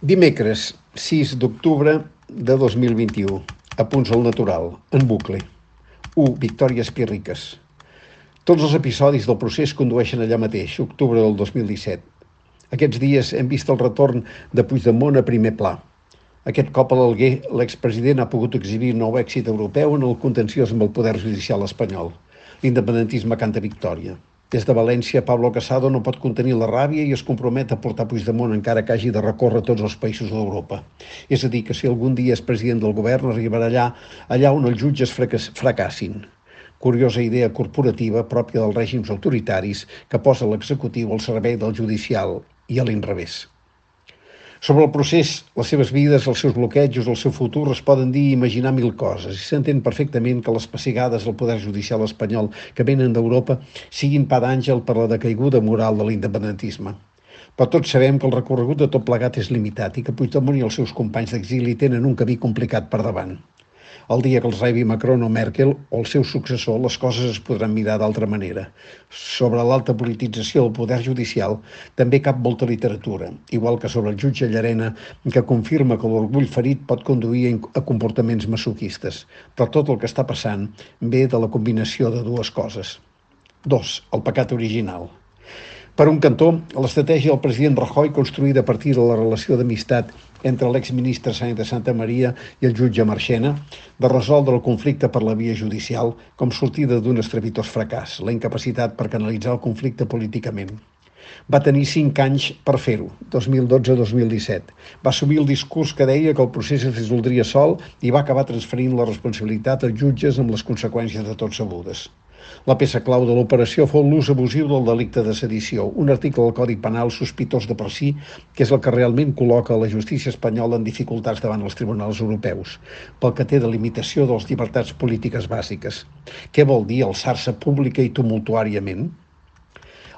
Dimecres, 6 d'octubre de 2021. A punts al natural, en bucle. 1. Victòries Pirriques. Tots els episodis del procés condueixen allà mateix, octubre del 2017. Aquests dies hem vist el retorn de Puigdemont a primer pla. Aquest cop a l'Alguer, l'expresident ha pogut exhibir nou èxit europeu en el contenciós amb el poder judicial espanyol. L'independentisme canta victòria. Des de València, Pablo Casado no pot contenir la ràbia i es compromet a portar Puigdemont encara que hagi de recórrer tots els països d'Europa. És a dir, que si algun dia és president del govern arribarà allà, allà on els jutges fracassin. Curiosa idea corporativa pròpia dels règims autoritaris que posa l'executiu al servei del judicial i a l'inrevés. Sobre el procés, les seves vides, els seus bloquejos, el seu futur es poden dir i imaginar mil coses i s'entén perfectament que les pessigades al poder judicial espanyol que venen d'Europa siguin pa d'àngel per la decaiguda moral de l'independentisme. Però tots sabem que el recorregut de tot plegat és limitat i que Puigdemont i els seus companys d'exili tenen un camí complicat per davant. El dia que els rebi Macron o Merkel o el seu successor, les coses es podran mirar d'altra manera. Sobre l'alta politització del poder judicial també cap molta literatura, igual que sobre el jutge Llarena, que confirma que l'orgull ferit pot conduir a comportaments masoquistes. Però tot el que està passant ve de la combinació de dues coses. Dos, el pecat original. Per un cantó, l'estratègia del president Rajoy, construïda a partir de la relació d'amistat entre l'exministre Sáenz de Santa Maria i el jutge Marchena, de resoldre el conflicte per la via judicial com sortida d'un estrepitós fracàs, la incapacitat per canalitzar el conflicte políticament. Va tenir cinc anys per fer-ho, 2012-2017. Va assumir el discurs que deia que el procés es resoldria sol i va acabar transferint la responsabilitat als jutges amb les conseqüències de tots sabudes. La peça clau de l'operació fou l'ús abusiu del delicte de sedició, un article del Codi Penal sospitós de per si, que és el que realment col·loca la justícia espanyola en dificultats davant els tribunals europeus, pel que té de limitació de les llibertats polítiques bàsiques. Què vol dir alçar-se pública i tumultuàriament?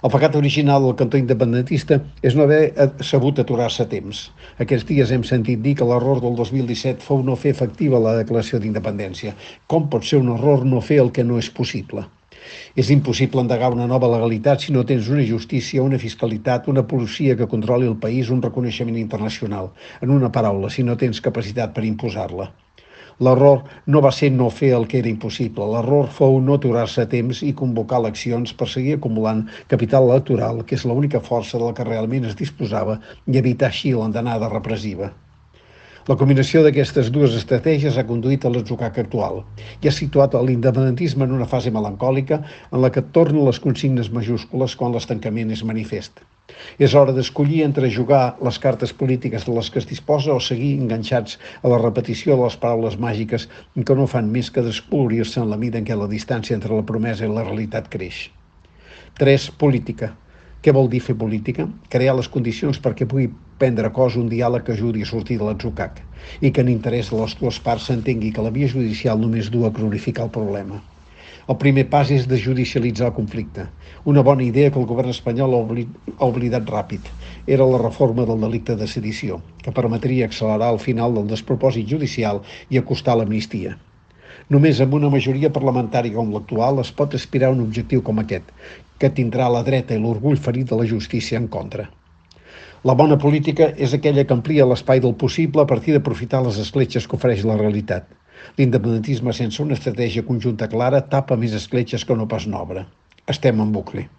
El pecat original del cantó independentista és no haver sabut aturar-se a temps. Aquests dies hem sentit dir que l'error del 2017 fou no fer efectiva la declaració d'independència. Com pot ser un error no fer el que no és possible? És impossible endegar una nova legalitat si no tens una justícia, una fiscalitat, una policia que controli el país, un reconeixement internacional. En una paraula, si no tens capacitat per imposar-la. L'error no va ser no fer el que era impossible. L'error fou no aturar-se a temps i convocar eleccions per seguir acumulant capital electoral, que és l'única força de la que realment es disposava, i evitar així l'andanada repressiva. La combinació d'aquestes dues estratègies ha conduït a l'atzucac actual i ha situat l'independentisme en una fase melancòlica en la que tornen les consignes majúscules quan l'estancament és manifest. És hora d'escollir entre jugar les cartes polítiques de les que es disposa o seguir enganxats a la repetició de les paraules màgiques que no fan més que descolorir-se en la mida en què la distància entre la promesa i la realitat creix. 3. Política. Què vol dir fer política? Crear les condicions perquè pugui prendre cos un diàleg que ajudi a sortir de l'atzucac i que en interès de les dues parts s'entengui que la via judicial només du a cronificar el problema. El primer pas és de judicialitzar el conflicte. Una bona idea que el govern espanyol ha oblidat ràpid. Era la reforma del delicte de sedició, que permetria accelerar el final del despropòsit judicial i acostar l'amnistia. Només amb una majoria parlamentària com l'actual es pot aspirar a un objectiu com aquest, que tindrà la dreta i l'orgull ferit de la justícia en contra. La bona política és aquella que amplia l'espai del possible a partir d'aprofitar les escletxes que ofereix la realitat. L'independentisme sense una estratègia conjunta clara tapa més escletxes que no pas n'obre. Estem en bucle.